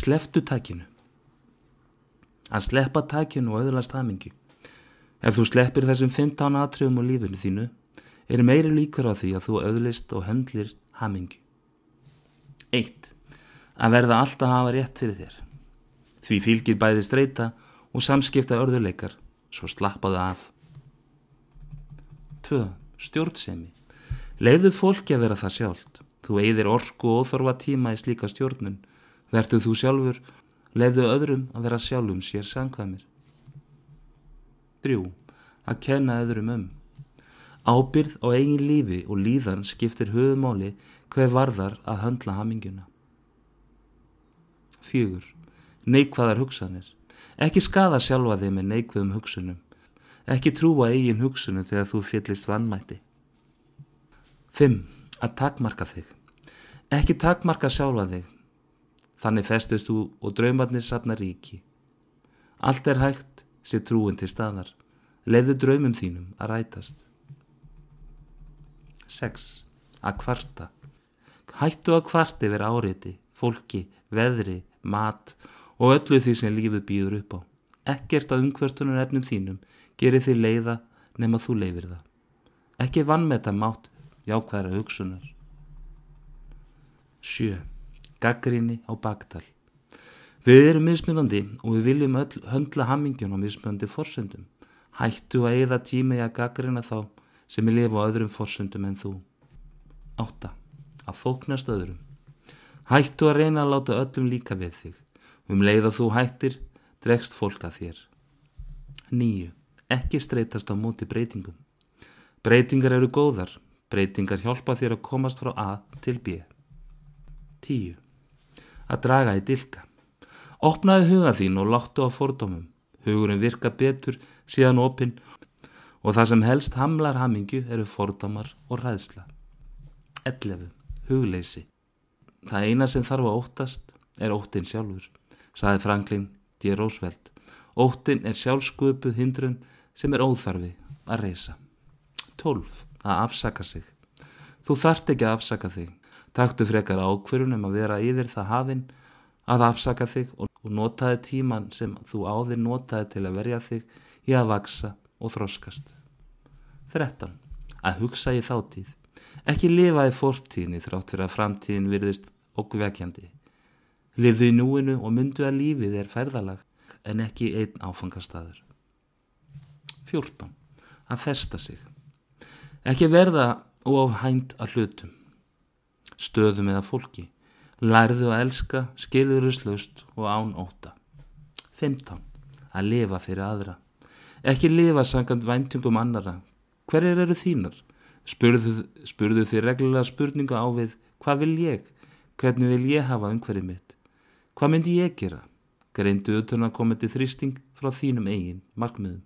Sleftu takinu. Að sleppa takinu og öðlast hamingi. Ef þú sleppir þessum 15 atriðum á lífinu þínu, er meiri líkur á því að þú öðlist og höndlir hamingi. 1. Að verða alltaf að hafa rétt fyrir þér. Því fylgir bæði streyta og samskipta örðuleikar, svo slappaðu af. 2. Stjórnsemi. Leiðu fólki að vera það sjálft. Þú eigðir orku og óþorfa tíma í slíka stjórnun. Vertu þú sjálfur, leiðu öðrum að vera sjálfum sér sangkvæmir. 3. Að kenna öðrum um. Ábyrð á eigin lífi og líðan skiptir höfumáli hver varðar að höndla haminguna. 4. Neikvæðar hugsanir. Ekki skada sjálfa þig með neikvæðum hugsunum. Ekki trúa eigin hugsunum þegar þú fyllist vannmætti. 5. Að takmarka þig. Ekki takmarka sjálfa þig. Þannig festist þú og draumarnir sapna ríki. Allt er hægt, sé trúin til staðar. Leðu draumum þínum að rætast. 6. Að kvarta. Hættu að kvarti vera áriði, fólki, veðri, mat og öllu því sem lífið býður upp á. Ekkert að umhverstunar efnum þínum gerir þið leiða nema þú leifir það. Ekki vannmeta mátt jákvæðra hugsunar. 7. Gaggrinni á baktal. Við erum mismunandi og við viljum öll höndla hamingjum á mismunandi forsöndum. Hættu að eigða tími að gaggrina þá sem er lifa á öðrum forsöndum en þú. 8. Að fóknast öðrum. Hættu að reyna að láta öllum líka við þig. Um leið að þú hættir, dregst fólk að þér. 9. Ekki streytast á móti breytingum. Breytingar eru góðar. Breytingar hjálpa þér að komast frá A til B. 10. Að draga í dilka. Opnaði huga þín og láttu á fordómum. Hugurinn virka betur síðan opinn og það sem helst hamlar hamingju eru fordómar og ræðsla. 11. Hugleysi. Það eina sem þarf að óttast er óttin sjálfur, saði Franklin D. Roosevelt. Óttin er sjálfskupuð hindrun sem er óþarfi að reysa. 12. Að afsaka sig. Þú þart ekki að afsaka þig. Taktu frekar ákverjunum að vera yfir það hafinn að afsaka þig og notaði tíman sem þú áðir notaði til að verja þig í að vaksa og þroskast. 13. Að hugsa í þáttíð. Ekki lifa í fortíðinni þrátt fyrir að framtíðin virðist okkvekjandi. Livðu í núinu og myndu að lífið er ferðalag en ekki einn áfangastadur. 14. Að festa sig. Ekki verða ofhænt að hlutum, stöðum eða fólki. Lærðu að elska, skilðuruslaust og án óta. 15. Að lifa fyrir aðra. Ekki lifa sangand væntingum annara. Hverjir eru þínar? Spurðu, spurðu þið reglulega spurningu á við hvað vil ég? Hvernig vil ég hafa umhverfið mitt? Hvað myndi ég gera? Greindu utan að koma til þrýsting frá þínum eigin markmiðum.